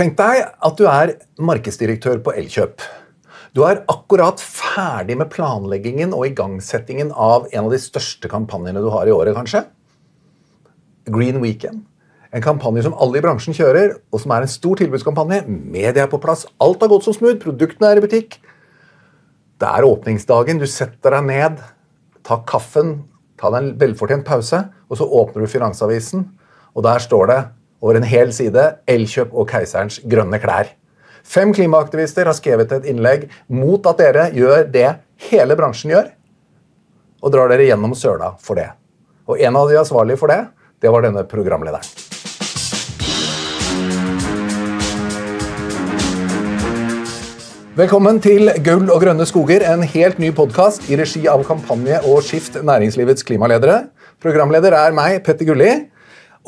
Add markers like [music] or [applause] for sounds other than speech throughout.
Tenk deg at du er markedsdirektør på Elkjøp. Du er akkurat ferdig med planleggingen og igangsettingen av en av de største kampanjene du har i året, kanskje. Green Weekend. En kampanje som alle i bransjen kjører, og som er en stor tilbudskampanje. Media er på plass, alt har gått som smooth, produktene er i butikk. Det er åpningsdagen, du setter deg ned, tar kaffen, tar deg en velfortjent pause, og så åpner du Finansavisen, og der står det over en hel side Elkjøp og Keiserens grønne klær. Fem klimaaktivister har skrevet et innlegg mot at dere gjør det hele bransjen gjør, og drar dere gjennom søla for det. Og en av de ansvarlige for det, det var denne programlederen. Velkommen til Gull og grønne skoger, en helt ny podkast i regi av Kampanje og Skift næringslivets klimaledere. Programleder er meg, Petter Gulli.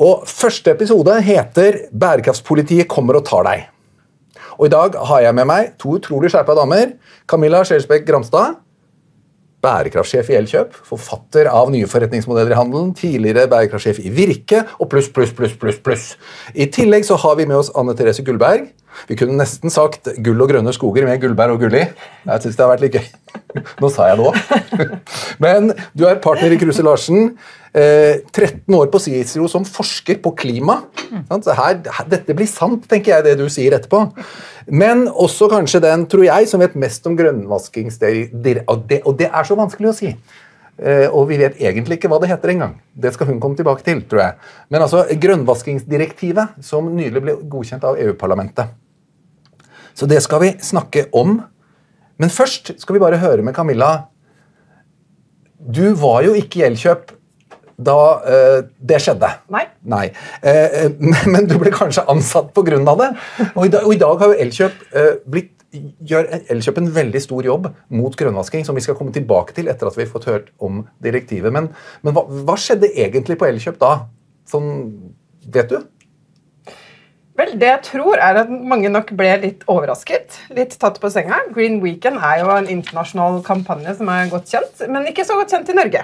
Og Første episode heter 'Bærekraftspolitiet kommer og tar deg'. Og I dag har jeg med meg to utrolig skjerpa damer. Camilla Skjelsbekk Gramstad, bærekraftsjef i Elkjøp, forfatter av nye forretningsmodeller i handelen, tidligere bærekraftsjef i Virke, og pluss, pluss, pluss, pluss, pluss. I tillegg så har vi med oss Anne Therese Gullberg. Vi kunne nesten sagt gull og grønne skoger med Gullberg og Gulli. Jeg synes det har vært litt gøy. [laughs] Nå sa jeg det òg. [laughs] Men du er partner i Kruse Larsen. 13 eh, år på Cicero som forsker på klima. Her, dette blir sant, tenker jeg, det du sier etterpå. Men også kanskje den, tror jeg, som vet mest om grønnvaskingsdirektivet. Og, og det er så vanskelig å si. Eh, og vi vet egentlig ikke hva det heter engang. Det skal hun komme tilbake til, tror jeg. Men altså, grønnvaskingsdirektivet, som nylig ble godkjent av EU-parlamentet. Så det skal vi snakke om. Men først skal vi bare høre med Camilla. Du var jo ikke i Elkjøp da uh, det skjedde. Nei. Nei. [laughs] Uh, men du ble kanskje ansatt pga. det. Og i, dag, og i, dag, har jo Elkjøp uh, blitt gjør Elkjøp en veldig stor jobb mot grønnvasking, som vi skal komme tilbake til etter at vi har fått hørt om direktivet. Men, men hva, hva, skjedde egentlig på Elkjøp da? Sånn, vet du? Vel, Det jeg tror er at mange nok ble litt overrasket. Litt tatt på senga. Green Weekend er jo en internasjonal kampanje som er godt kjent, men ikke så godt kjent i Norge.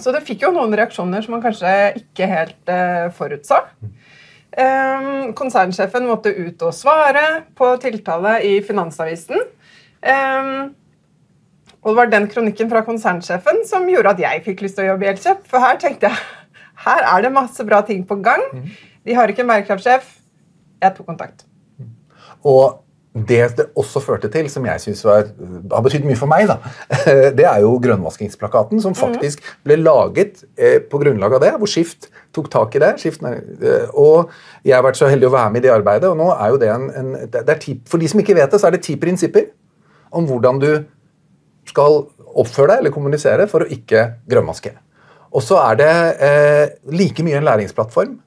Så det fikk jo noen reaksjoner som man kanskje ikke helt eh, forutsa. Um, konsernsjefen måtte ut og svare på tiltale i Finansavisen. Um, og det var den kronikken fra konsernsjefen som gjorde at jeg fikk lyst til å jobbe i Elkjøp. For her tenkte jeg [laughs] her er det masse bra ting på gang. Mhm. De har ikke en bærekraftsjef jeg tok kontakt. Og det det også førte til, som jeg syns har betydd mye for meg, da, [laughs] det er jo grønnvaskingsplakaten, som mhm. faktisk ble laget eh, på grunnlag av det, hvor Skift tok tak i det. Skift, eh, og jeg har vært så heldig å være med i det arbeidet. og nå er jo det en, en det ti, For de som ikke vet det, så er det ti prinsipper om hvordan du skal oppføre deg eller kommunisere for å ikke grønnvaske. Og så er det eh, like mye en læringsplattform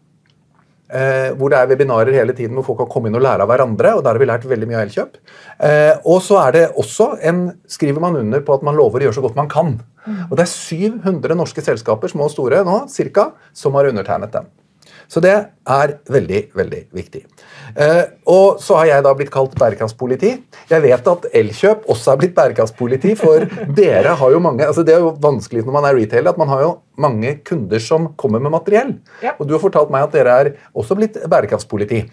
hvor det er webinarer hele tiden hvor folk kan komme inn og lære av hverandre. og Der har vi lært veldig mye av Elkjøp. Eh, og så er det også en, skriver man under på at man lover å gjøre så godt man kan. Mm. Og Det er 700 norske selskaper, små og store, nå, cirka, som har undertegnet den. Så det er veldig, veldig viktig. Eh, og så har jeg da blitt kalt bærekraftspoliti. Jeg vet at Elkjøp også er blitt bærekraftspoliti, for [laughs] dere har jo mange altså Det er jo vanskelig når man er retailer, at man har jo mange kunder som kommer med materiell. Ja. Og du har fortalt meg at dere er også blitt bærekraftspoliti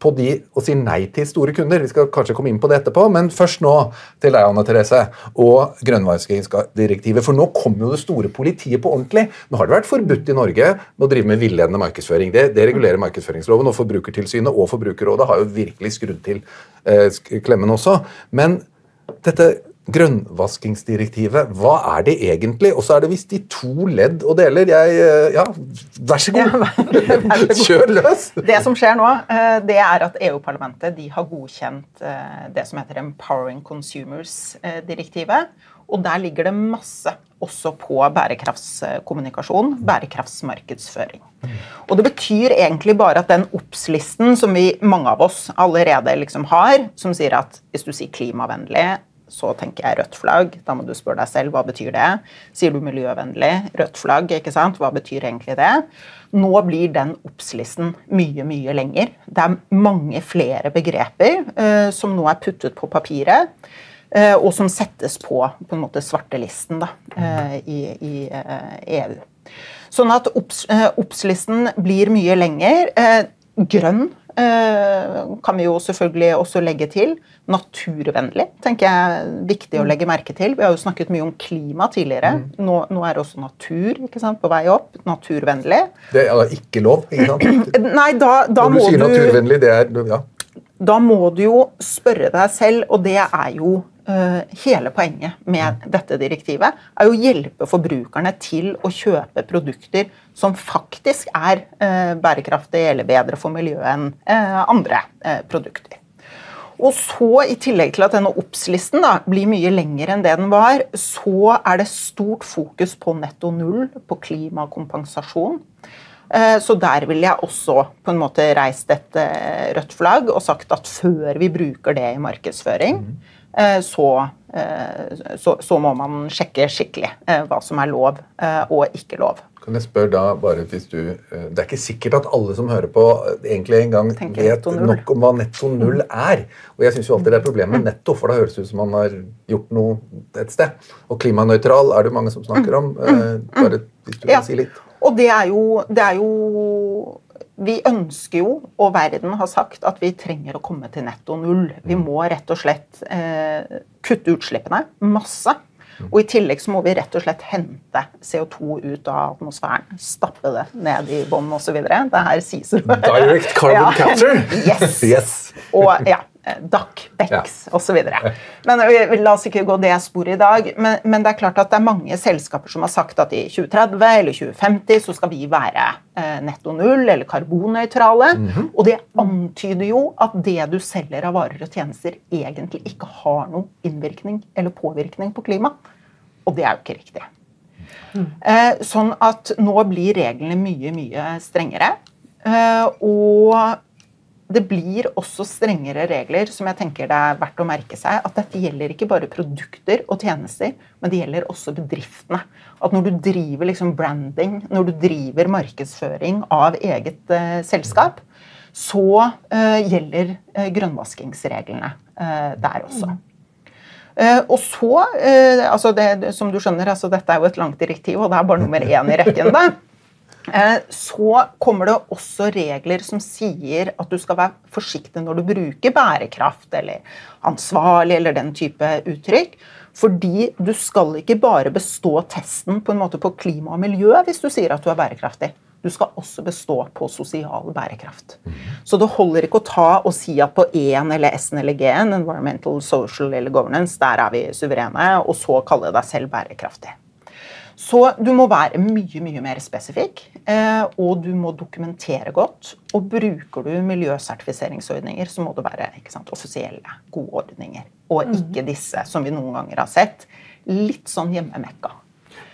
på de å si nei til store kunder. Vi skal kanskje komme inn på det etterpå, men først nå til deg, Anne Therese, og grønnvaskingsdirektivet. For nå kommer jo det store politiet på ordentlig. Nå har det vært forbudt i Norge å drive med villedende markedsføring. Det, det, regulerer markedsføringsloven, og Forbrukertilsynet og Forbrukerrådet har jo virkelig skrudd til eh, klemmen også. Men dette grønnvaskingsdirektivet, hva er det egentlig? Og så er det visst i to ledd og deler. Jeg, eh, ja, vær så god. [laughs] [laughs] Kjør løs! Det som skjer nå, eh, det er at EU-parlamentet de har godkjent eh, det som heter Empowering Consumers-direktivet. Og der ligger det masse også på bærekraftskommunikasjon, bærekraftsmarkedsføring. Og det betyr egentlig bare at den obs-listen som vi, mange av oss allerede liksom har, som sier at hvis du sier klimavennlig, så tenker jeg rødt flagg. Da må du spørre deg selv hva betyr det. Sier du miljøvennlig, rødt flagg, ikke sant? hva betyr egentlig det? Nå blir den obs-listen mye, mye lenger. Det er mange flere begreper uh, som nå er puttet på papiret. Uh, og som settes på på en måte svartelisten da, uh, i, i EU. Sånn at obs-listen blir mye lenger. grønn kan vi jo selvfølgelig også legge til. Naturvennlig tenker jeg er viktig å legge merke til. Vi har jo snakket mye om klima tidligere. Mm. Nå, nå, er også natur sant, på vei opp. Naturvennlig. Det er ikke lov, ikke sant? [clears throat] Nei, da, da Når du må sier naturvennlig, det er ja. Da må du jo spørre deg selv, og det er jo hele poenget med dette direktivet, er å hjelpe forbrukerne til å kjøpe produkter som faktisk er uh, bærekraftige eller bedre for miljøet enn uh, andre produkter. Og så, I tillegg til at denne obs-listen blir mye lengre enn det den var, så er det stort fokus på netto null, på klimakompensasjon. Eh, så der ville jeg også på en måte reist et eh, rødt flagg og sagt at før vi bruker det i markedsføring, eh, så, så, så må man sjekke skikkelig hva som er lov og ikke lov. Kan jeg spørre da, bare hvis du, Det er ikke sikkert at alle som hører på, egentlig engang vet nok om hva netto null er. Og jeg syns alltid det er problemet med netto, for da høres det ut som man har gjort noe et sted. Og klimanøytral er det mange som snakker om. Bare hvis du kan si litt. Og det er, jo, det er jo Vi ønsker jo, og verden har sagt, at vi trenger å komme til netto null. Vi mm. må rett og slett eh, kutte utslippene masse. Og I tillegg så må vi rett og slett hente CO2 ut av atmosfæren. Stappe det ned i bånn osv. Det her sies Direct carbon [laughs] ja. capture! Yes. [laughs] yes. Og ja, DAC, BEX ja. osv. Men La oss ikke gå det sporet i dag. Men, men, det er klart at det er mange selskaper som har sagt at i 2030 eller 2050 så skal vi være eh, netto null eller karbonnøytrale. Mm -hmm. Og det antyder jo at det du selger av varer og tjenester, egentlig ikke har noen innvirkning eller påvirkning på klima. Og det er jo ikke riktig. Mm. Eh, sånn at nå blir reglene mye, mye strengere. Eh, og det blir også strengere regler som jeg tenker det er verdt å merke seg. At dette gjelder ikke bare produkter og tjenester, men det gjelder også bedriftene. At når du driver liksom branding, når du driver markedsføring av eget eh, selskap, så eh, gjelder eh, grønnvaskingsreglene der også. og så, altså det, som du skjønner, altså dette er jo et langt direktiv, og det er bare nummer én i rekken. da. [laughs] Eh, så kommer det også regler som sier at du skal være forsiktig når du bruker bærekraft eller ansvarlig eller den type uttrykk. Fordi du skal ikke bare bestå testen på en måte på klima og miljø hvis du sier at du er bærekraftig. Du skal også bestå på sosial bærekraft. Så det holder ikke å ta og si at på E-en eller S-en eller G-en, environmental, social eller governance, der er vi suverene, og så kalle deg selv bærekraftig. Så du må være mye mye mer spesifikk, eh, og du må dokumentere godt. Og bruker du miljøsertifiseringsordninger, så må det være sant, offisielle, gode ordninger. Og mhm. ikke disse som vi noen ganger har sett. Litt sånn hjemmemekka.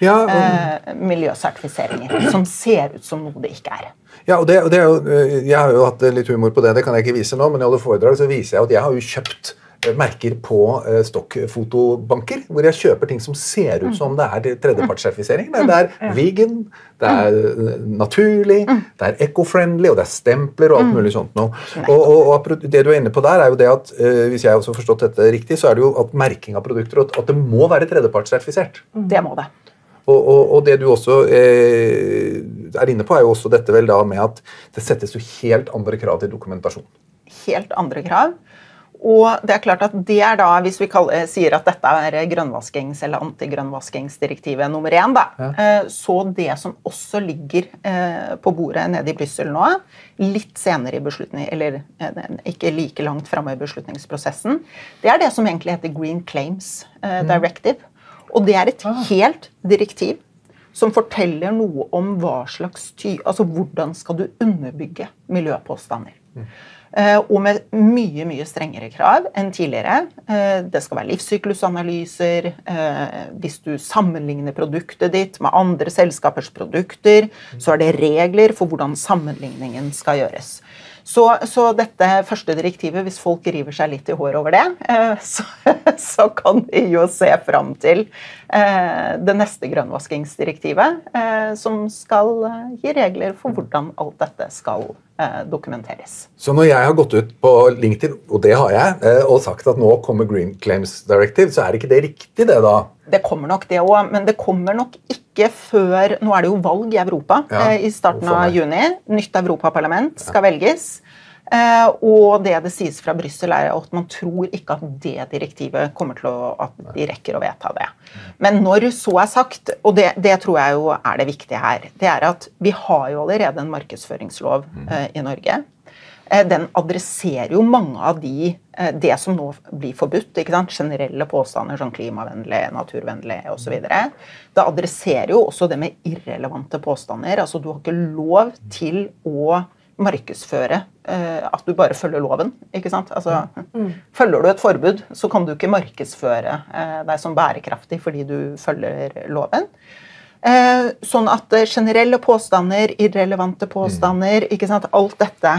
Ja, og... eh, miljøsertifiseringer som ser ut som noe det ikke er. Ja, og det, og det er jo, eh, Jeg har jo hatt litt humor på det, det kan jeg ikke vise nå, men i alle foredrag så viser jeg at jeg har jo kjøpt merker på eh, stokkfotobanker, hvor jeg kjøper ting som ser ut som det er tredjepartssertifisering. Det er vegan, det er eh, naturlig, det er eco-friendly, og det er stempler og alt mulig sånt noe. Og, og, og, det du er inne på der, er jo det at hvis jeg også har forstått dette riktig, så er det jo at merking av produkter at det må være tredjepartssertifisert. Det må det. Og, og, og, det du også eh, er inne på, er jo også dette vel da med at det settes jo helt andre krav til dokumentasjon. Helt andre krav. Og det er klart at det er da, Hvis vi kaller, sier at dette er grønnvaskings- eller antigrønnvaskingsdirektivet nummer én, da, ja. Eh, så det som også ligger eh, på bordet nede i Brussel nå, litt senere i beslutning, eller eh, ikke like langt framme i beslutningsprosessen, det er det som egentlig heter Green Claims mm. Directive. Og det er et ah. helt direktiv som forteller noe om hva slags ty, altså hvordan skal du underbygge miljøpåstander. Eh, og med mye mye strengere krav enn tidligere. Eh, det skal være livssyklusanalyser. Eh, hvis du sammenligner produktet ditt med andre selskapers produkter, så er det regler for hvordan sammenligningen skal gjøres. Så, så, dette første direktivet, hvis folk river seg litt i håret over det, [laughs] så, så, kan de jo se fram til det neste grønnvaskingsdirektivet, som skal gi regler for hvordan alt dette skal dokumenteres. Så når jeg har gått ut på LinkedIn, og det har jeg, og sagt at nå kommer Green Claims Directive, så er ikke det riktig, det da? Det kommer nok, det òg, men det kommer nok ikke ikke før Nå er det jo valg i Europa ja, i starten av juni. Nytt europaparlament skal ja. velges. Eh, og det det sies fra Brussel, er at man tror ikke at det direktivet kommer til å at de rekker å vedta det. Men når så er sagt, og det, det tror jeg jo er det viktige her, det er at vi har jo allerede en markedsføringslov eh, i Norge. Eh, den adresserer jo mange av de, det som nå blir forbudt. ikke sant? Generelle påstander som klimavennlig, naturvennlig osv. Det adresserer jo også det med irrelevante påstander. altså Du har ikke lov til å markedsføre eh, at du bare følger loven. ikke sant? Altså, mm. Følger du et forbud, så kan du ikke markedsføre eh, deg som bærekraftig fordi du følger loven. Eh, sånn at generelle påstander, irrelevante påstander, ikke sant? alt dette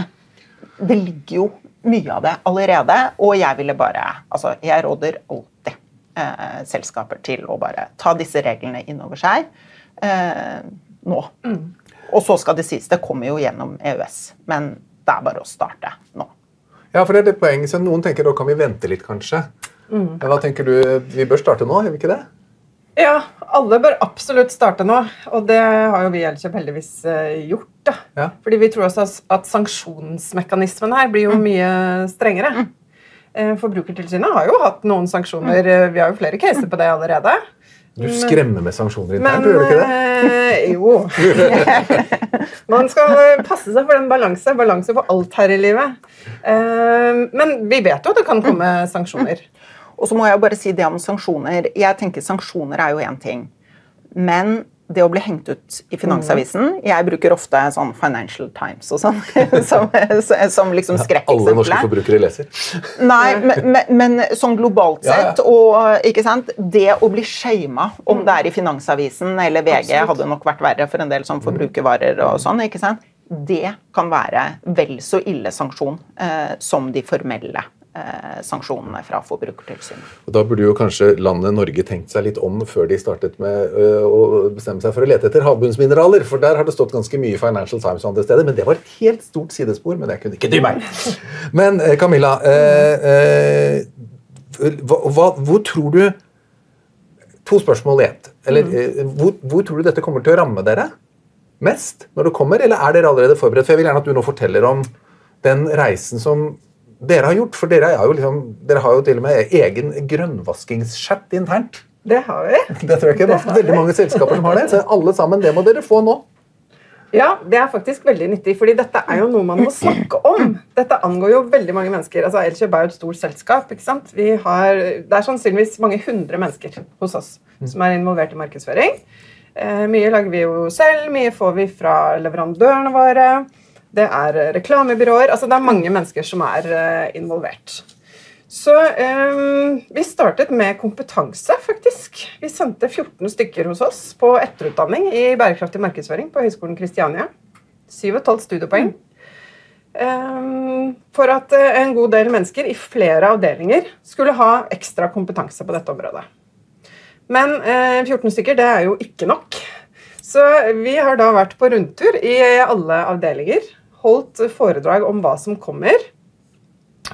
Det ligger jo mye av det allerede, og jeg ville bare Altså, jeg råder alltid eh, selskaper til å bare ta disse reglene inn over seg eh, nå. Mm. Og så skal det sies, det kommer jo gjennom EØS, men det er bare å starte nå. Ja, for det er det poenget, så Noen tenker da kan vi vente litt, kanskje. Mm. Hva tenker du? Vi bør starte nå, gjør vi ikke det? Ja, alle bør absolutt starte nå. Og det har jo vi Elkjøp heldigvis eh, gjort. da. Ja. Fordi vi tror også at sanksjonsmekanismen her blir jo mm. mye strengere. Mm. Eh, Forbrukertilsynet har jo hatt noen sanksjoner. Mm. Vi har jo flere caser på det allerede. Du skremmer med sanksjoner internt, gjør du ikke det? Eh, jo. [laughs] Man skal passe seg for den balanse. Balanse for alt her i livet. Eh, men vi vet jo at det kan komme sanksjoner. Og så må jeg bare si det om sanksjoner. Jeg tenker Sanksjoner er jo én ting. Men det å bli hengt ut i Finansavisen mm. Jeg bruker ofte sånn Financial Times og sånn [laughs] som, som liksom skrekkeksempel. Alle norske forbrukere leser. Nei, [laughs] men, men, men sånn globalt sett. Og ikke sant, det å bli shama, om det er i Finansavisen eller VG, Absolutt. hadde nok vært verre for en del sånn forbrukervarer og sånn. ikke sant, Det kan være vel så ille sanksjon eh, som de formelle sanksjonene fra Forbrukertilsynet. Da burde jo kanskje landet Norge tenkt seg litt om før de startet med øh, å bestemme seg for å lete etter havbunnsmineraler. For der har det stått ganske mye i Financial Times og andre steder. Men det var et helt stort sidespor. Men det kunne ikke dy meg. Men eh, Camilla, eh, eh, hva, hva, hvor tror du To spørsmål i ett. Eller mm. Eh, hvor, hvor tror du dette kommer til å ramme dere mest når det kommer, eller er dere allerede forberedt? For jeg vil gjerne at du nå forteller om den reisen som dere har gjort? For dere, jo liksom, dere har jo til og med egen grønnvaskingschat internt. Det har vi. [laughs] Det tror jeg ikke det er veldig mange selskaper som har det. Så alle sammen, det må dere få nå. Ja, det er faktisk veldig nyttig, fordi dette er jo noe man må snakke om. Dette angår jo veldig mange mennesker. Altså, Elkjøp er jo et stort selskap. ikke sant? Har, det er sannsynligvis mange hundre mennesker hos oss som er involvert i markedsføring. Eh, mye lager vi jo selv, mye får vi fra leverandørene våre det er reklamebyråer altså Det er mange mennesker som er uh, involvert. Så eh, vi startet med kompetanse, faktisk. Vi sendte 14 stykker hos oss på etterutdanning i bærekraftig markedsføring på Høgskolen Kristiania. 7,5 studiepoeng. Um, for at uh, en god del mennesker i flere avdelinger skulle ha ekstra kompetanse på dette området. Men uh, 14 stykker det er jo ikke nok. Så vi har da vært på rundtur i alle avdelinger holdt foredrag om hva som kommer.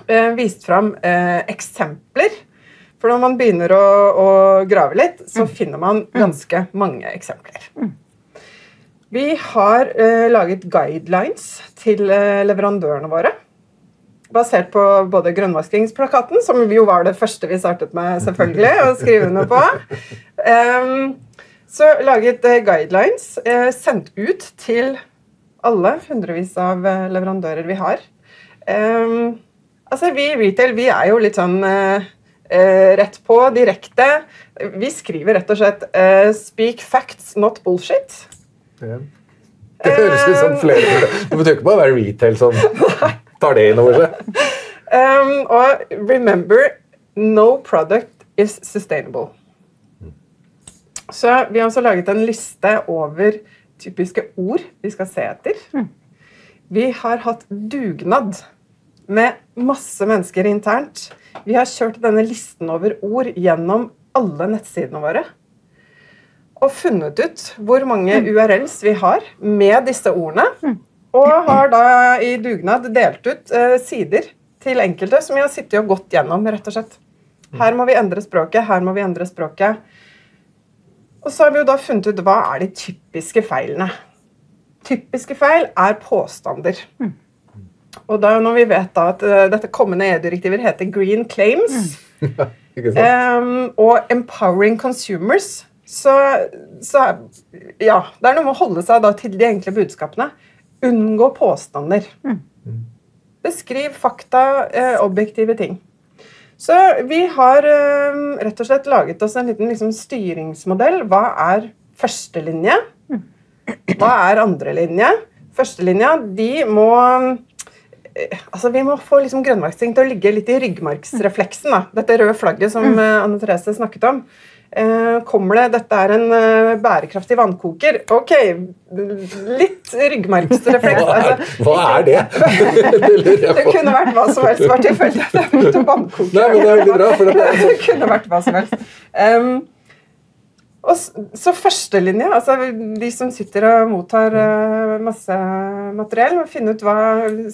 Eh, vist fram eh, eksempler. For når man begynner å, å grave litt, så mm. finner man mm. ganske mange eksempler. Mm. Vi har eh, laget guidelines til leverandørene våre. Basert på både grønnvaskingsplakaten, som jo var det første vi startet med, selvfølgelig, å skrive under på. Um, [laughs] så laget guidelines, eh, sendt ut til alle hundrevis av eh, leverandører vi har. Um, altså, Vi i retail vi er jo litt sånn uh, uh, rett på, direkte. Vi skriver rett og slett uh, 'speak facts, not bullshit'. Ja. Det høres ut som flere [laughs] Det betyr ikke bare å være retail som [laughs] tar det inn over seg. Um, og remember, no product is sustainable. Så vi har også laget en liste over typiske ord vi skal se etter. Mm. Vi har hatt dugnad med masse mennesker internt. Vi har kjørt denne listen over ord gjennom alle nettsidene våre. Og funnet ut hvor mange mm. URLs vi har med disse ordene. Mm. Og har da i dugnad delt ut eh, sider til enkelte som vi har sittet og gått gjennom. rett og slett. Her må vi endre språket, her må vi endre språket. Og så har vi jo da funnet ut hva er de typiske feilene. Typiske feil er påstander. Mm. og da når vi vet da at uh, dette kommende EU-direktiver heter Green Claims mm. [laughs] um, og Empowering Consumers, så, så ja, det er noe med å holde seg da til de enkle budskapene. Unngå påstander. Beskriv fakta, eh, objektive ting. Så vi har eh, rett og slett laget oss en liten liksom, styringsmodell. Hva er førstelinje? Hva er andrelinje? Førstelinja, de må eh, Altså, Vi må få liksom grønnmarksting til å ligge litt i ryggmargsrefleksen. da. Dette røde flagget som eh, Anne Therese snakket om. Eh, kommer det Dette er en eh, bærekraftig vannkoker. Ok, litt ryggmargsrefleks. Hva er, Altså, hva er det? [laughs] det [laughs] det kunne vært hva som helst. Var tilfeldig at jeg mente vannkoker. Nei, men det er veldig bra, for er det kunne vært hva som helst. Um, og så førstelinja, altså de som sitter og mottar uh, masse materiell, må finne ut hva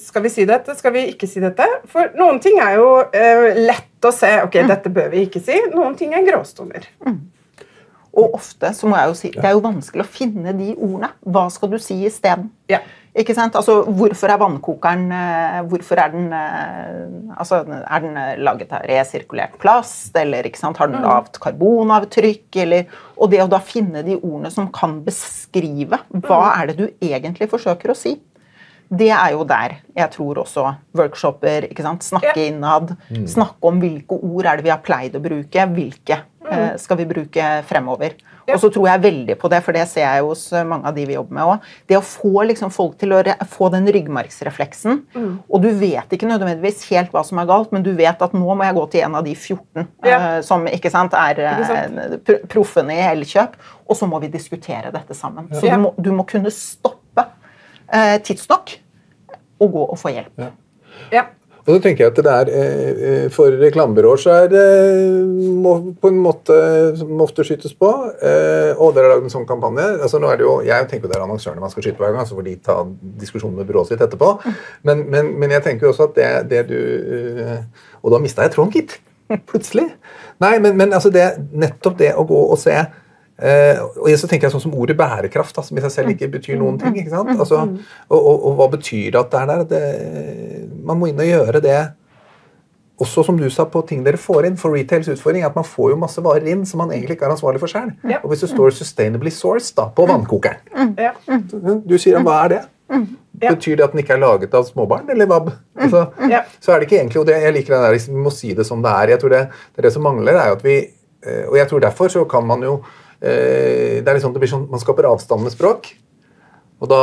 Skal vi si dette, skal vi ikke si dette? For noen ting er jo uh, lett å se. Ok, dette bør vi ikke si. Noen ting er gråstoner. Og ofte så må jeg jo si, det er jo vanskelig å finne de ordene. Hva skal du si isteden? Ja. Ikke sant? Altså, hvorfor er vannkokeren eh, Hvorfor er den eh, altså, Er den eh, laget av resirkulert plast, eller ikke sant? har den lavt karbonavtrykk? Eller, og det å da finne de ordene som kan beskrive hva er det du egentlig forsøker å si. Det er jo der jeg tror også workshoper ikke sant? Snakke innad. Snakke om hvilke ord er det vi har pleid å bruke. Hvilke skal vi bruke fremover. Ja. Og så tror jeg veldig på det, for det ser jeg hos eh, mange av de vi jobber med òg. Det å få liksom folk til å re få den ryggmargsrefleksen. Og du vet ikke nødvendigvis helt hva som er galt, men du vet at nå må jeg gå til en av de 14 Ja. uh, som ikke sant, er eh, Ikke sant? pr- proffene i Elkjøp, og så må vi diskutere dette sammen. Så du, må, du må kunne stoppe uh, tidsnok og gå og få hjelp. Ja. Og så tenker jeg at det er, eh, eh, For reklamebyråer så er det må på en måte må ofte skytes på. Eh, og dere har lagd en sånn kampanje. altså nå er det jo, Jeg tenker jo det er annonsørene man skal skyte på hver gang, så får de ta diskusjonen med byrået sitt etterpå. Men, men, men jeg tenker jo også at det, det du Og da mista jeg tråden, gitt. Plutselig. Nei, men, men altså det, nettopp det å gå og se Eh, og så tenker jeg sånn som Ordet bærekraft da, som i seg selv ikke betyr noen ting. ikke sant? Altså, og, og, og hva betyr det at det er der? Det, man må inn og gjøre det også som du sa, på ting dere får inn. For retails utfordring er at man får jo masse varer inn som man egentlig ikke er ansvarlig for selv. Ja. Og hvis det står 'sustainably sourced' da, på vannkokeren Ja. Du sier hva er det? Ja. Betyr det at den ikke er laget av småbarn? eller hva? Altså, Ja. Så er det ikke egentlig, og det, jeg liker det der, liksom, Vi må si det som det er. Jeg tror det, det, er det som mangler, er jo at vi eh, Og jeg tror derfor så kan man jo det er sånn, det blir sånn, Man skaper avstand med språk. Og da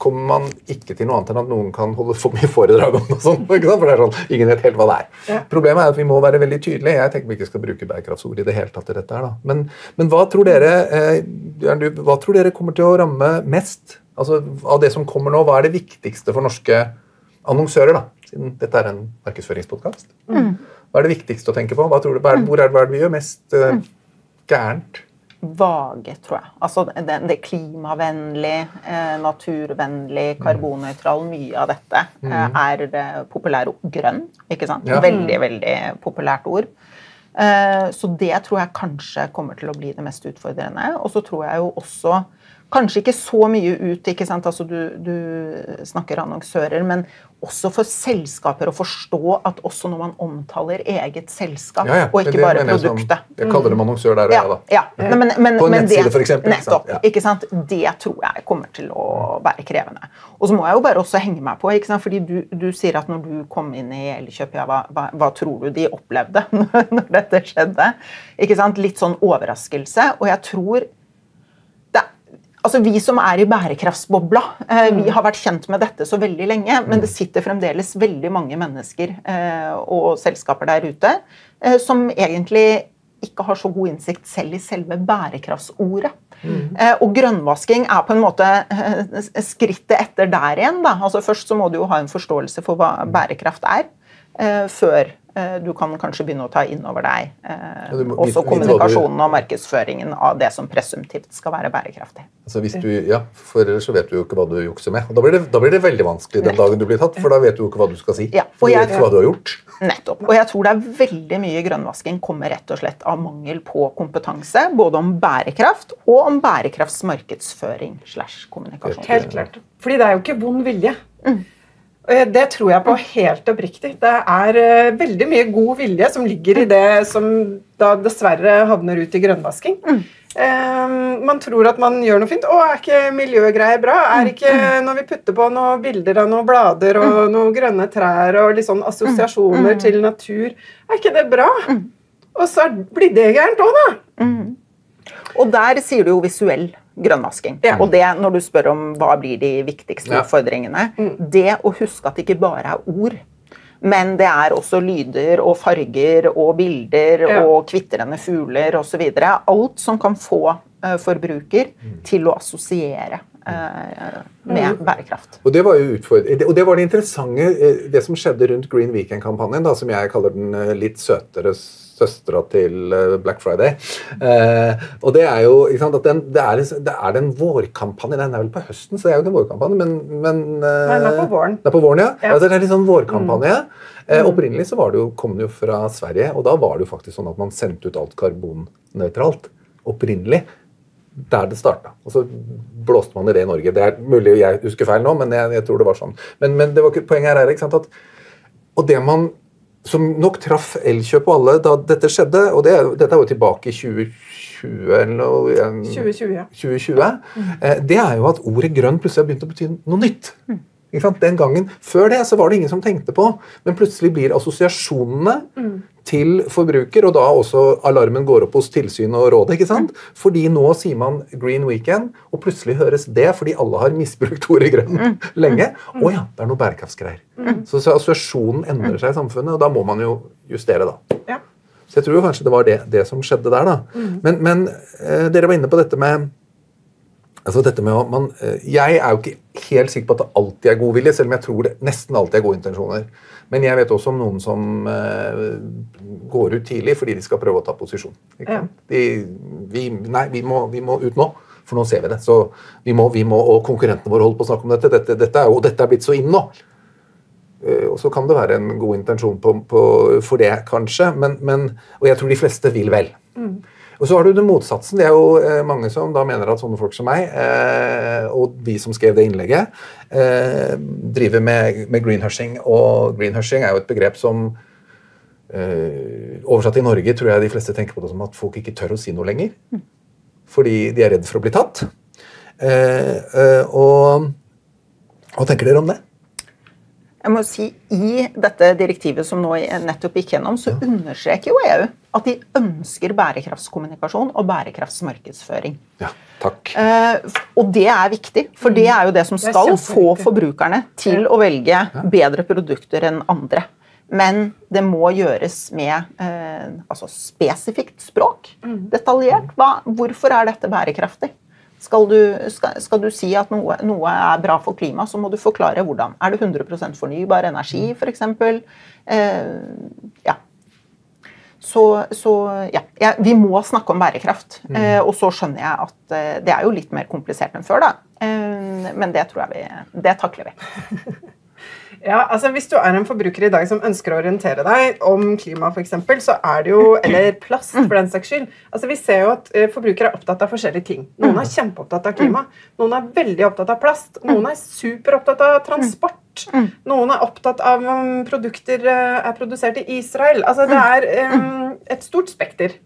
kommer man ikke til noe annet enn at noen kan holde for mye foredrag om noe sånt. [laughs] For det er sånn, ingen vet helt hva det er. Ja. Problemet er at vi må være veldig tydelige. Jeg tenker vi ikke skal bruke bærekraftsord i det hele tatt i dette her. da. Men, men hva, tror dere, eh, hva tror dere kommer til å ramme mest? Altså, Av det som kommer nå, hva er det viktigste for norske annonsører? da? Siden dette er en markedsføringspodkast. Hva er det viktigste å tenke på? Hva tror du, er, hvor er, hva er det vi gjør mest eh, gærent? Vage, tror jeg. Altså det, det klimavennlig, eh, naturvennlig, karbonnøytral, mye av dette eh, er populære populær grønn. ikke sant? Ja. Veldig, veldig populært ord. Eh, så det tror jeg kanskje kommer til å bli det mest utfordrende. Og så tror jeg jo også Kanskje ikke så mye ut, ikke sant? Altså du, du snakker annonsører, men også for selskaper å forstå at også når man omtaler eget selskap, Ja, ja, og ikke det bare jeg som- produktet. Jeg kaller dem annonsør der og Ja, jeg, da. ja. Men, men, men, På en nettside, f.eks. for eksempel. Nettopp. Ja. Ikke sant? Det tror jeg kommer til å være krevende. Og så må jeg jo bare også henge meg på, ikke sant? fordi du, du sier at når du kom inn i Elkjøp, ja, hva, hva, hva tror du de opplevde [laughs] når dette skjedde? Ikke sant? Litt sånn overraskelse. Og jeg tror altså Vi som er i bærekraftsbobla, eh, vi har vært kjent med dette så veldig lenge, men det sitter fremdeles veldig mange mennesker eh, og selskaper der ute eh, som egentlig ikke har så god innsikt selv i selve bærekraftsordet. Eh, og grønnvasking er på en måte skrittet etter der igjen. Da. Altså Først så må du jo ha en forståelse for hva bærekraft er, før du kan kanskje begynne å ta inn over deg eh, Ja, må også vite- vite hva du- kommunikasjonen og markedsføringen av det som presumptivt skal være bærekraftig. Altså hvis du, ja, For ellers så vet du jo ikke hva du jukser med. Og Da blir det, da blir det veldig vanskelig den dagen du blir tatt, for da vet du jo ikke hva du skal si. Ja, og for du jeg- vet ikke hva du har gjort. Nettopp. Og jeg tror det er veldig mye grønnvasking kommer rett og slett av mangel på kompetanse, både om bærekraft og om bærekraftsmarkedsføring slash kommunikasjon. Helt klart. Fordi det er jo ikke vond vilje. Eh, Det tror jeg på helt oppriktig. Det er uh, veldig mye god vilje som ligger i det som da dessverre havner ut i grønnvasking. Eh, man tror at man gjør noe fint. 'Å, er ikke miljøgreier bra?' Er ikke når vi putter på noen bilder av noen blader og noen grønne trær og litt sånn assosiasjoner til natur, er ikke det bra? Og så blir det gærent òg, da. Og der sier du jo visuell grønnvasking. Ja. Og det, når du spør om hva blir de viktigste Ja. utfordringene, det å huske at det ikke bare er ord, men det er også lyder og farger og bilder Ja. og kvitrende fugler osv. Alt som kan få uh, forbruker til å assosiere eh, med bærekraft. Og det var jo og det var det interessante, eh, det som skjedde rundt Green Weekend-kampanjen, som jeg kaller den litt søtere søstera til eh, Black Friday. Eh, og det er jo sant, den, det, er, det er den vårkampanjen Den er vel på høsten, så det er jo ikke en vårkampanje, men, men eh, den er på våren. Den er på våren, ja. Ja. Altså, det er litt sånn vårkampanje. Eh, opprinnelig så var det jo, kom den jo fra Sverige, og da var det jo faktisk sånn at man sendte ut alt karbonnøytralt. Opprinnelig. Der det starta. Og så blåste man i det i Norge. Det er mulig jeg husker feil nå, men jeg, jeg tror det var sånn. Men, men det var, poenget her er ikke sant, at Og det man som nok traff Elkjøp og alle da dette skjedde, og det, dette er jo tilbake i 2020 eller noe, 2020, ja. 2020, eh, det er jo at ordet grønn plutselig har begynt å bety noe nytt. Sant? Den gangen, Før det så var det ingen som tenkte på, men plutselig blir assosiasjonene til forbruker, og da også alarmen går opp hos tilsyn og rådet. ikke sant? Fordi nå sier man Green Weekend, og plutselig høres det fordi alle har misbrukt ordet grønn [laughs] lenge. Å ja, det er noe bærekraftsgreier. Så, så assosiasjonen endrer seg i samfunnet, og da må man jo justere, da. ja. Så jeg tror jo kanskje det var det, det som skjedde der. da. Men, men eh, dere var inne på dette med altså dette med man, eh, Jeg er jo ikke helt sikker på at det alltid er god vilje, selv om jeg tror det nesten alltid er gode intensjoner. Men jeg vet også om noen som eh, går ut tidlig fordi de skal prøve å ta posisjon. Ja. De, vi, nei, vi må, vi må ut nå, for nå ser vi det. Så vi må, vi må, Og konkurrentene våre holder på å snakke om dette. Dette, dette, er, og dette er blitt så inn nå. Eh, Og så kan det være en god intensjon på, på, for det, kanskje. Men, men, og jeg tror de fleste vil vel. Og så har du den motsatsen. Det er jo eh, mange som da mener at sånne folk som meg, eh, og vi som skrev det innlegget, eh, driver med, med greenhushing. Og greenhushing er jo et begrep som eh, Oversatt i Norge tror jeg de fleste tenker på det som at folk ikke tør å si noe lenger. Fordi de er redd for å bli tatt. Eh, eh, og hva tenker dere om det? Jeg må si, I dette direktivet som nå nettopp gikk gjennom, så understreker jo EU at de ønsker bærekraftskommunikasjon og bærekraftsmarkedsføring. Ja, takk. Eh, og det er viktig, for det er jo det som Det skal få forbrukerne til å velge bedre produkter enn andre. Men det må gjøres med eh, altså spesifikt språk. Detaljert. Hva, hvorfor er dette bærekraftig? Skal du, skal, skal du si at noe, noe er bra for klimaet, så må du forklare hvordan. Er det 100% fornybar energi, f.eks.? Eh, ja. Så, så ja, ja, vi må snakke om bærekraft. Eh, og så skjønner jeg at eh, det er jo litt mer komplisert enn før, da. Eh, men det tror jeg vi Det takler vi. [laughs] Ja, altså Hvis du er en forbruker i dag som ønsker å orientere deg om klima, for eksempel, så er det jo, eller [clears throat] plast for den saks skyld. Altså Vi ser jo at eh, forbrukere er opptatt av forskjellige ting. Noen er kjempeopptatt av klima, noen er veldig opptatt av plast, noen er superopptatt av transport. Noen er opptatt av om produkter eh, er produsert i Israel. Altså Det er um, et stort spekter.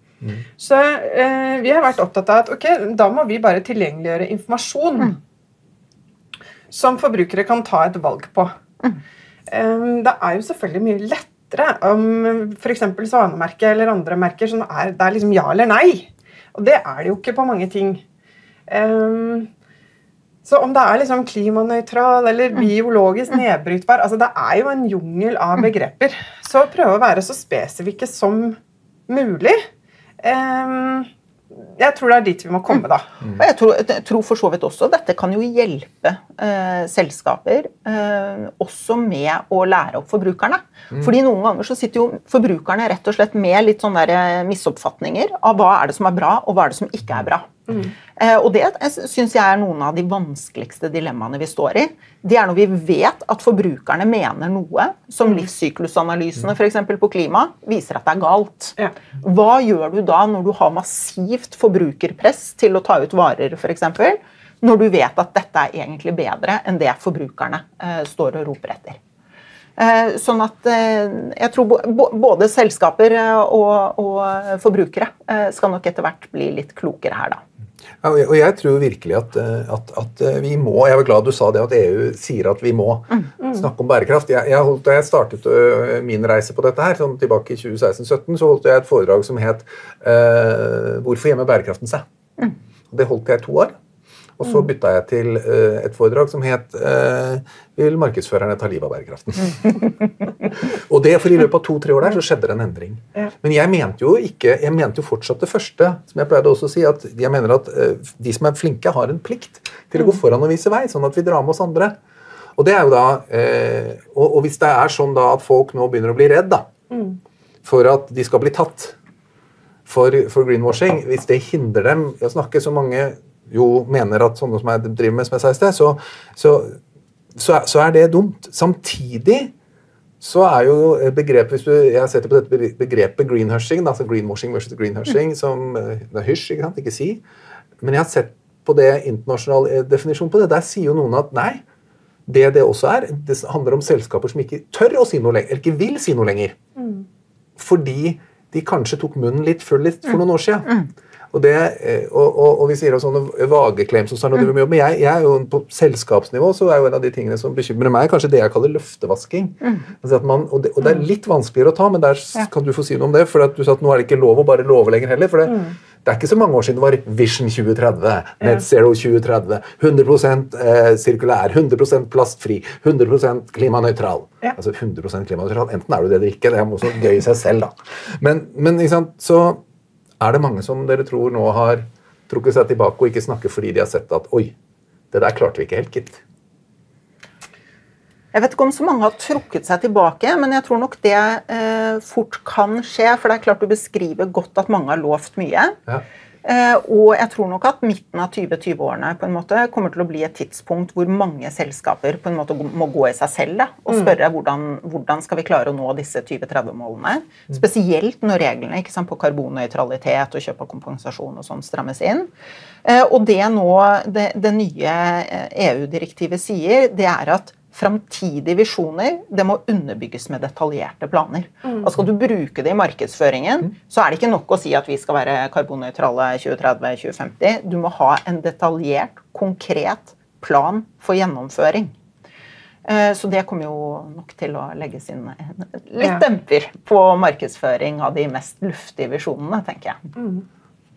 Så uh, vi har vært opptatt av at ok, da må vi bare tilgjengeliggjøre informasjon som forbrukere kan ta et valg på. Um, Det er jo selvfølgelig mye lettere om f.eks. Svanemerket eller andre merker som er, det er liksom ja eller nei. Og det er det jo ikke på mange ting. Um, så om det er liksom klimanøytral eller biologisk nedbrytbar altså Det er jo en jungel av begreper. Så prøve å være så spesifikke som mulig. Um, jeg tror det er dit vi må komme, da. Og jeg tror, jeg tror for så vidt også dette kan jo hjelpe eh, selskaper eh, også med å lære opp forbrukerne. Fordi noen ganger så sitter jo forbrukerne rett og slett med litt sånne der, eh, misoppfatninger av hva er det som er bra, og hva er det som ikke er bra. Eh, og det syns jeg er noen av de vanskeligste dilemmaene vi står i. Det er når vi vet at forbrukerne mener noe, som livssyklusanalysene for på klima viser at det er galt. Ja. Hva gjør du da når du har massivt forbrukerpress til å ta ut varer, f.eks., når du vet at dette er egentlig bedre enn det forbrukerne eh, står og roper etter? Eh, sånn at eh, jeg tror både selskaper og, og forbrukere skal nok etter hvert bli litt klokere her, da. Ja, og jeg tror virkelig at, at, at, vi må Jeg var glad du sa det at EU sier at vi må mm. Mm. snakke om bærekraft. Jeg, jeg holdt, da jeg startet min reise på dette her, sånn tilbake i 2016-2017, så holdt jeg et foredrag som het uh, 'Hvorfor gjemmer bærekraften seg?' Mm. Det holdt jeg i to år. Og så bytta jeg til uh, et foredrag som het uh, 'Vil markedsførerne ta livet av bærekraften?' [laughs] og det for I løpet av to-tre år der så skjedde det en endring. Men jeg mente jo ikke, jeg mente jo fortsatt det første. som Jeg pleide også å si, at jeg mener at uh, de som er flinke, har en plikt til å gå foran og vise vei, sånn at vi drar med oss andre. Og det er jo da, og, hvis det er sånn da at folk nå begynner å bli redd da, mm. for at de skal bli tatt for, for greenwashing, hvis det hindrer dem i å snakke så mange jo mener at sånne som jeg driver med, som jeg sa i sted, så, så, så, så, er det dumt. Samtidig så er jo begrepet hvis du, Jeg setter på dette begrepet greenhushing, altså greenwashing versus greenhushing, som eh, det er hysj, ikke sant, ikke si. Men jeg har sett på det internasjonal eh, definisjon på det. Der sier jo noen at nei, det det også er, det handler om selskaper som ikke tør å si noe lenger, eller ikke vil si noe lenger. Mm. Fordi de kanskje tok munnen litt full litt for noen år siden. Mm. Og, det, eh, og, og, og, vi sier sånne vage claims og sånn, mm. men jeg, jeg, er jo på selskapsnivå så er jo en av de tingene som bekymrer meg, kanskje det jeg kaller løftevasking. Mm. Altså man, og, det, og, det, er litt vanskeligere å ta, men der ja. kan du få si noe om det. For at du sa at nå er det ikke lov å bare love lenger heller. for det, mm. det er ikke så mange år siden det var Vision 2030, Net Zero 2030, 100 eh, sirkulær, 100% plastfri, 100 klimanøytral. Ja. Altså 100% klimanøytral. Enten er du det eller ikke. Det er også gøy i seg selv, da. Men, men ikke sant, så er det mange som dere tror nå har trukket seg tilbake og ikke snakker fordi de har sett at oi, det der klarte vi ikke helt, gitt? Jeg vet ikke om så mange har trukket seg tilbake, men jeg tror nok det eh, fort kan skje. For det er klart du beskriver godt at mange har lovt mye. Ja. Eh, og jeg tror nok at midten av 2020-årene på en måte kommer til å bli et tidspunkt hvor mange selskaper på en måte må gå i seg selv da, og mm. spørre hvordan, hvordan skal vi klare å nå disse 2030-målene. Mm. Spesielt når reglene ikke sant, på karbonnøytralitet og kjøp av kompensasjon og sånn strammes inn. Eh, og det nå det, det nye EU-direktivet eh, e sier, det er at framtidige visjoner det må underbygges med detaljerte planer. Mm. Og Skal du bruke det i markedsføringen, mm. så er det ikke nok å si at vi skal være karbonnøytrale 2030-2050. Du må ha en detaljert, konkret plan for gjennomføring. Eh, så det kommer jo nok til å legge sin litt ja. demper på markedsføring av de mest luftige visjonene, tenker jeg. Mm.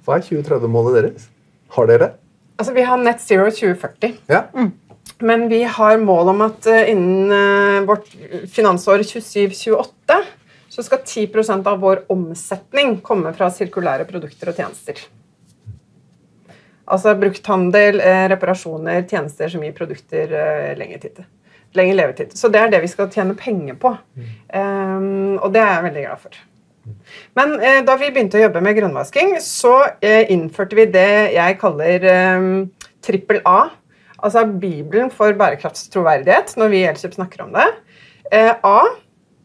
Hva er 2030-målet deres? Har dere? Altså, Vi har Net Zero 2040. Ja. Mm. Men vi har mål om at eh, innen eh, vårt finansår 27-28 så skal 10% av vår omsetning komme fra sirkulære produkter og tjenester. Altså brukthandel, eh, reparasjoner, tjenester som gir produkter lengre, tid, Lenge levetid. Så det er det vi skal tjene penger på. Um, og det er jeg veldig glad for. Men eh, da vi begynte å jobbe med grønnvasking, så eh, innførte vi det jeg kaller eh, trippel A Altså Bibelen for bærekraftstroverdighet, når vi i Elkjøp snakker om det. Eh, A.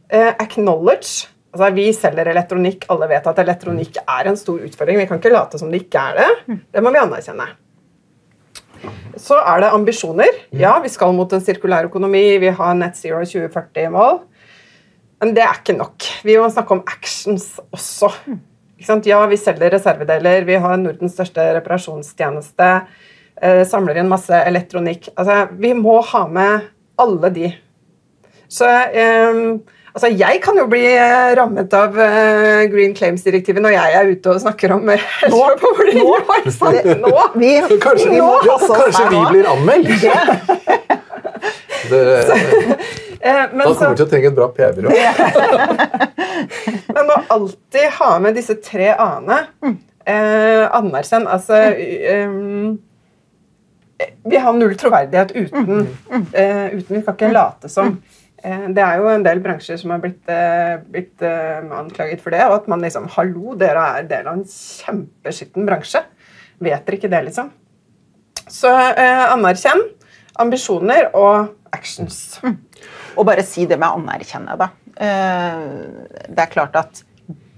Eh, acknowledge. Altså Vi selger elektronikk. Alle vet at elektronikk er en stor utfordring. Vi kan ikke late som det ikke er det. Det må vi anerkjenne. Så er det ambisjoner. Ja, vi skal mot en sirkulær økonomi. Vi har Net Zero 2040-mål. Men det er ikke nok. Vi må snakke om actions også. Ja, vi selger reservedeler. Vi har Nordens største reparasjonstjeneste. Eh, samler inn masse elektronikk. Altså, vi må ha med alle de. Så um, altså, jeg kan jo bli eh, rammet av uh, Green Claims-direktivet når jeg er ute og snakker om [laughs] uh, [laughs] Nå, nå, nå, vi, Kanskje, nå, ja, kanskje vi blir anmeldt? [laughs] Det, men da kommer vi til å trenge et bra PR-byrå. Men må alltid ha med disse tre a-ene. Eh, anerkjenn. Altså um, vi har null troverdighet uten, mm. uh, uten Vi kan ikke late som. Uh, det er jo en del bransjer som har blitt, uh, blitt anklaget for det. Og at man liksom Hallo, dere er del av en kjempeskitten bransje. Vet dere ikke det, liksom? Så anerkjenn ambisjoner og actions. Mm. Og bare si det med anerkjenne, da. det er klart at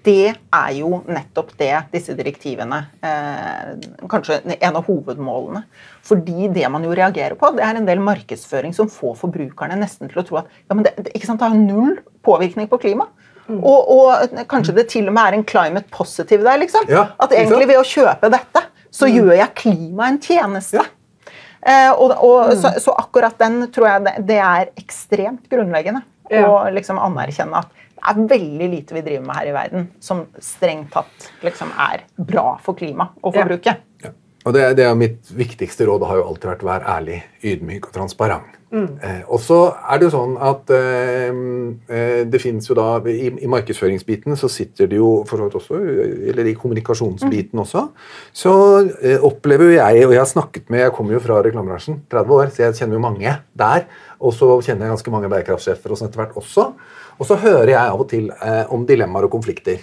det er jo nettopp det disse direktivene eh, Kanskje en av hovedmålene. Fordi det man jo reagerer på, det er en del markedsføring som får forbrukerne nesten til å tro at ja, men det, det, ikke sant, det har null påvirkning på klima. Mm. Og, og, kanskje det til og med er en climate positive der. liksom. Ja, at egentlig ved å kjøpe dette, så mm. gjør jeg klimaet en tjeneste. Ja. Eh, og, og mm. så, så, akkurat den tror jeg det, det er ekstremt grunnleggende. Ja. Å liksom anerkjenne at det er veldig lite vi driver med her i verden som strengt tatt liksom er bra for klima og forbruket. Ja. Ja. Og det, det, er Mitt viktigste råd har jo alltid vært å være ærlig, ydmyk og transparent. Mm. Eh, og så er det jo sånn at eh, eh det finnes jo da i, i, markedsføringsbiten så sitter det jo for så vidt også, eller i kommunikasjonsbiten mm. også, så eh, opplever jo jeg, og jeg har snakket med Jeg kommer jo fra reklamebransjen, 30 år, så jeg kjenner jo mange der. Og så kjenner jeg ganske mange bærekraftsjefer og sånn etter hvert også. Og så hører jeg av og til eh, om dilemmaer og konflikter.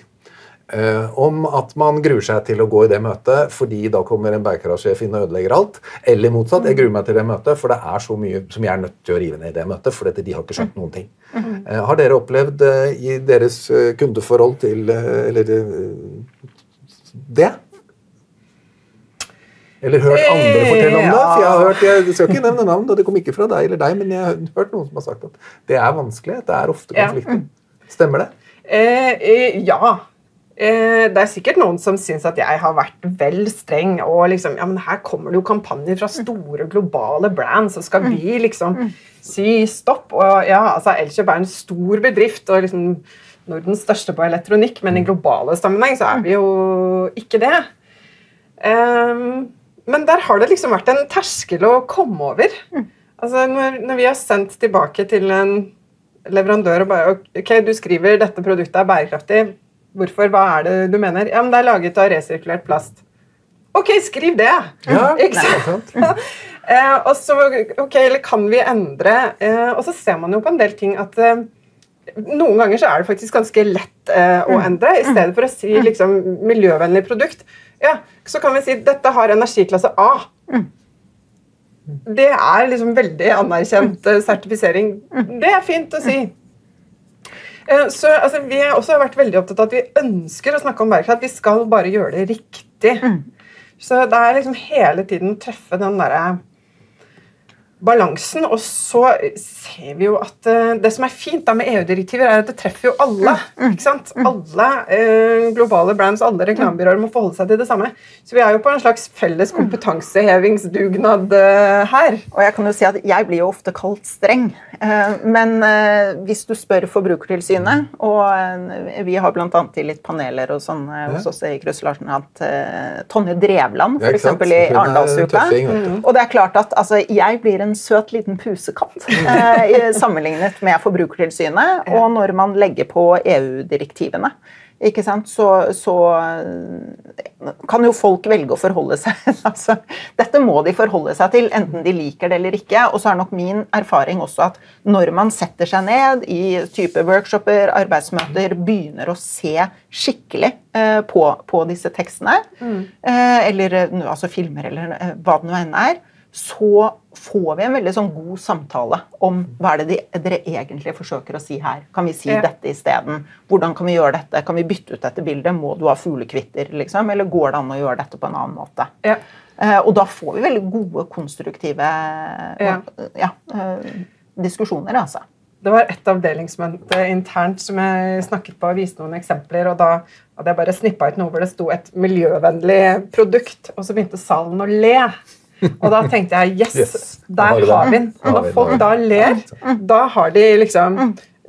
Eh, om at man gruer seg til å gå i det møtet fordi da kommer en bærekraftsjef inn og ødelegger alt. Eller motsatt. Jeg gruer meg til det møtet, for det er så mye som jeg er nødt til å rive ned i det møtet. For de har ikke skjønt noen ting. Eh, har dere opplevd eh, i deres eh, kundeforhold til eh, Eller det? Eller hørt andre fortelle om det. For Jeg har hørt, jeg skal ikke nevne navn, og det kom ikke fra deg eller deg, men jeg har hørt noen som har sagt at det er vanskelig. Det er ofte konflikter. Stemmer det? Eh, ja. Eh, det er sikkert noen som syns at jeg har vært vel streng. og liksom, ja, men Her kommer det jo kampanjer fra store globale brands, så skal vi liksom si stopp. og ja, altså Elkjøp er en stor bedrift og liksom Nordens største på elektronikk, men i globale sammenheng så er vi jo ikke det. Um, men der har det liksom vært en terskel å komme over. Mm. Altså når, når, vi har sendt tilbake til en leverandør og bare Ok, du skriver dette produktet er bærekraftig. Hvorfor? Hva er det du mener? Ja, men Det er laget av resirkulert plast. Ok, skriv det! Ja, [laughs] ikke sant? [laughs] eh, og så, ok, Eller kan vi endre? Eh, og så ser man jo på en del ting at eh, noen ganger så er det faktisk ganske lett eh, å mm. endre. I stedet for å si mm. liksom, miljøvennlig produkt, ja, så kan vi si dette har energiklasse A. Mm. Det er liksom veldig anerkjent uh, sertifisering. Mm. Det er fint å si. Uh, så altså, Vi har også vært veldig opptatt av at vi ønsker å snakke om bærekraft. Vi skal bare gjøre det riktig. Mm. Så det er liksom hele tiden treffe den derre balansen. Og så ser vi jo at uh, det som er fint da med EU-direktiver, er at det treffer jo alle. Mm, mm, ikke sant? Mm. Alle uh, globale brands, alle reklamebyråer må forholde seg til det samme. Så vi er jo på en slags felles kompetansehevingsdugnad uh, her. Og jeg kan jo si at jeg blir jo ofte kalt streng. men hvis du spør Forbrukertilsynet, og vi har bl.a. i litt paneler og sånn hos oss i Kryss Larsen hatt Tonje Drevland f.eks. i Arendalsuka. Og det er klart at altså, jeg blir en en søt liten pusekatt eh, sammenlignet med Forbrukertilsynet. Og når man legger på EU-direktivene, ikke sant, så, så, kan jo folk velge å forholde seg [laughs] altså, Dette må de forholde seg til, enten de liker det eller ikke. Og så er nok min erfaring også at når man setter seg ned i type workshoper, arbeidsmøter, begynner å se skikkelig eh, på, på, disse tekstene, mm. eh, eller altså filmer eller eh, hva det nå enn er, så får vi en veldig sånn god samtale om hva er det de, dere egentlig forsøker å si her. Kan vi si ja. dette isteden? Hvordan kan vi gjøre dette? Kan vi bytte ut dette bildet? Må du ha fuglekvitter? Liksom? Eller går det an å gjøre dette på en annen måte? Ja. Eh, og da får vi veldig gode, konstruktive ja. Eh, diskusjoner. altså. Det var et avdelingsmøte internt som jeg snakket på og viste noen eksempler. og Da hadde jeg bare snippa ut noe hvor det sto et miljøvennlig produkt, og så begynte salen å le. Og da tenkte jeg yes, yes der har vi den. Og når folk da ler, da har de liksom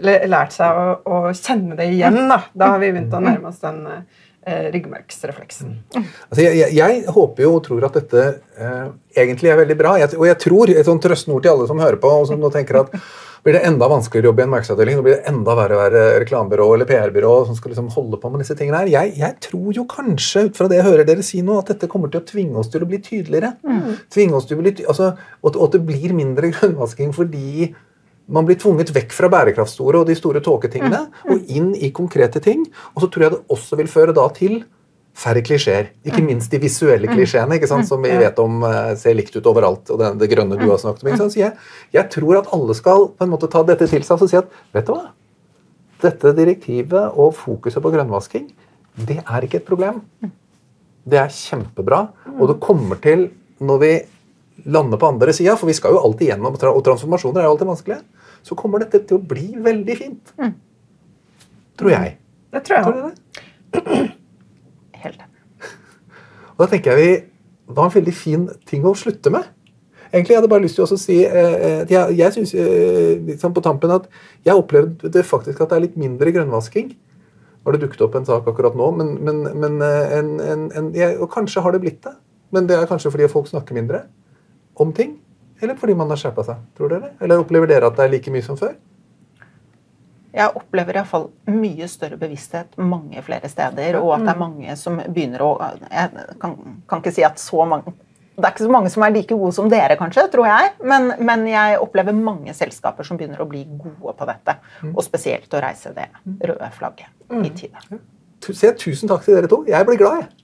lært seg å, å kjenne det igjen. Da. da har vi begynt å nærme oss den eh, ryggmargsrefleksen. Altså, jeg, jeg, jeg, håper jo og tror at dette eh, egentlig er veldig bra. Jeg, og jeg tror, et sånt trøstende ord til alle som hører på og som nå tenker at blir det enda vanskeligere å jobbe i en markedsavdeling. Så blir det enda verre å være reklamebyrå eller PR-byrå som skal liksom holde på med disse tingene her. Jeg, jeg, tror jo kanskje, ut fra det jeg hører dere si nå, at dette kommer til å tvinge oss til å bli tydeligere. Mm. Tvinge oss til å bli, altså, og, at det blir mindre [laughs] grønnvasking fordi man blir tvunget vekk fra bærekraftsordet og de store tåketingene mm. og inn i konkrete ting. Og så tror jeg det også vil føre da til færre klisjeer. Ikke mm. minst de visuelle mm. klisjeene, ikke sant, som vi vet om uh, ser likt ut overalt. og det, det grønne du har snakket om. Så jeg, jeg, tror at alle skal på en måte ta dette til seg og si at vet du hva, dette direktivet og fokuset på grønnvasking, det er ikke et problem. Det er kjempebra. Og det kommer til, når vi lander på andre sida, for vi skal jo alltid gjennom, og transformasjoner er jo alltid vanskelige, så kommer dette til å bli veldig fint. Tror jeg. Det tror jeg Tror [clears throat] òg. du det? Helt enig. Da tenker jeg vi, var en veldig fin ting å slutte med. Egentlig jeg hadde bare lyst til å si eh, at jeg, jeg synes, eh, liksom på tampen at jeg opplevde faktisk at det er litt mindre grønnvasking. Har det dukket opp en sak akkurat nå, men, men, men eh, en, en, en, jeg, og kanskje har det blitt det. Men det er kanskje fordi folk snakker mindre om ting. Eller fordi man har skjerpa seg. tror dere? Eller opplever dere at det er like mye som før? Jeg opplever iallfall mye større bevissthet mange flere steder, og at det er mange som begynner å Jeg kan, kan ikke si at så mange Det er ikke så mange som er like gode som dere, kanskje, tror jeg, men, men jeg opplever mange selskaper som begynner å bli gode på dette. Og spesielt å reise det røde flagget i tide. Se, tusen takk til dere to. Jeg blir glad, jeg.